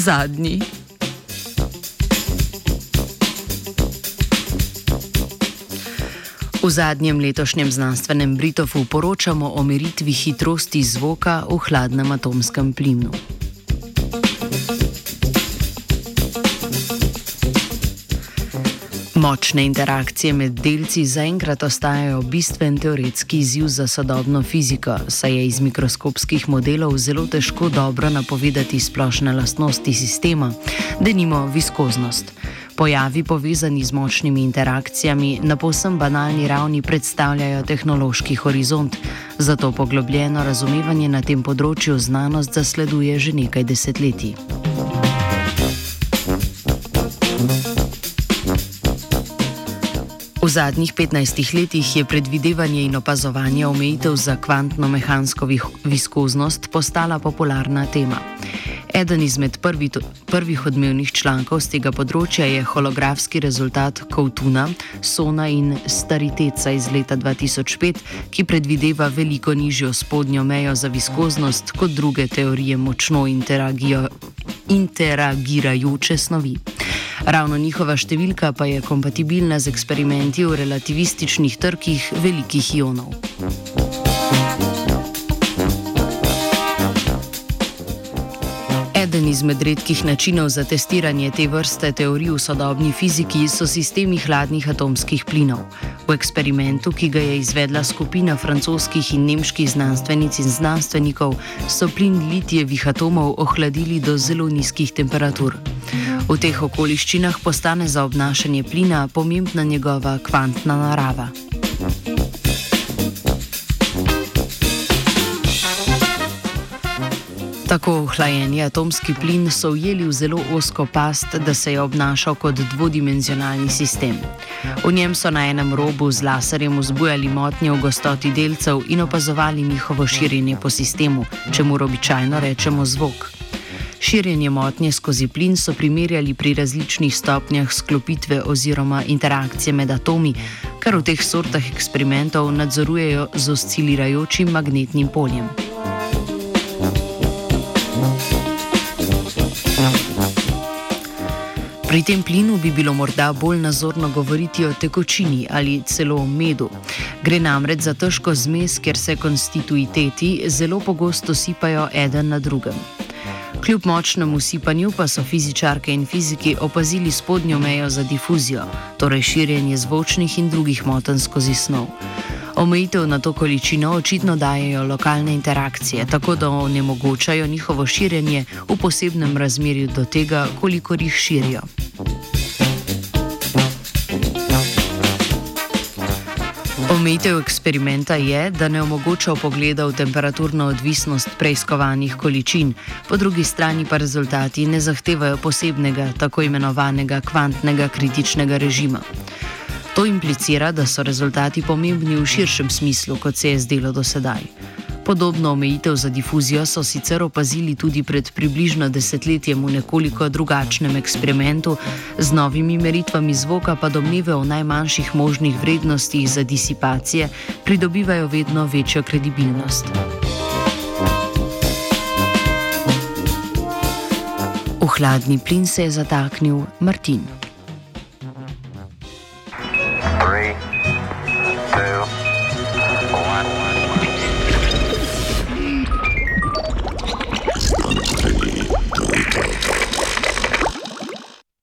Zadnji. V zadnjem letošnjem znanstvenem Britofu poročamo o meritvi hitrosti zvoka v hladnem atomskem plinu. Močne interakcije med delci zaenkrat ostajajo bistven teoretski izziv za sodobno fiziko, saj je iz mikroskopskih modelov zelo težko dobro napovedati splošne lastnosti sistema, denimo viskoznost. Pojavi povezani z močnimi interakcijami na povsem banalni ravni predstavljajo tehnološki horizont, zato poglobljeno razumevanje na tem področju znanost zasleduje že nekaj desetletij. V zadnjih 15 letih je predvidevanje in opazovanje omejitev za kvantno-mehansko viskoznost postala popularna tema. Eden izmed prvi, prvih odmevnih člankov z tega področja je holografski rezultat Koutuna, Sona in Stariteca iz leta 2005, ki predvideva veliko nižjo spodnjo mejo za viskoznost kot druge teorije močno interagirajoče snovi. Ravno njihova številka pa je kompatibilna z eksperimenti v relativističnih trkih velikih ionov. Eden izmed redkih načinov za testiranje te vrste teorij v sodobni fiziki so sistemi hladnih atomskih plinov. V eksperimentu, ki ga je izvedla skupina francoskih in nemških znanstvenic in znanstvenikov, so plin litijevih atomov ohladili do zelo nizkih temperatur. V teh okoliščinah postane za obnašanje plina pomembna njegova kvantna narava. Tako ohlajeni atomski plin so ujeli v zelo osko past, da se je obnašal kot dvodimenzionalni sistem. V njem so na enem robu z laserjem vzbujali motnje v gostoti delcev in opazovali njihovo širjenje po sistemu, čemu običajno rečemo zvok. Širjenje motnje skozi plin so primerjali pri različnih stopnjah sklopitve oziroma interakcije med atomi, kar v teh sortah eksperimentov nadzorujejo z oscilirajočim magnetnim poljem. Pri tem plinu bi bilo morda bolj nazorno govoriti o tekočini ali celo o medu. Gre namreč za težko zmes, kjer se konstituiteti zelo pogosto sipajo eden na drugem. Kljub močnemu sipanju pa so fizičarke in fiziki opazili spodnjo mejo za difuzijo, torej širjenje zvočnih in drugih motenj skozi snov. Omejitev na to količino očitno dajejo lokalne interakcije, tako da onemogočajo njihovo širjenje v posebnem razmerju do tega, koliko jih širijo. Omejitev eksperimenta je, da ne omogoča pogleda v temperaturno odvisnost preiskovanih količin, po drugi strani pa rezultati ne zahtevajo posebnega, tako imenovanega kvantnega kritičnega režima. To implicira, da so rezultati pomembni v širšem smislu, kot se je zdelo do sedaj. Podobno omejitev za difuzijo so sicer opazili tudi pred približno desetletjem v nekoliko drugačnem eksperimentu, z novimi meritvami zvoka pa domneve o najmanjših možnih vrednostih za disipacije pridobivajo vedno večjo kredibilnost. V hladni plin se je zataknil Martin.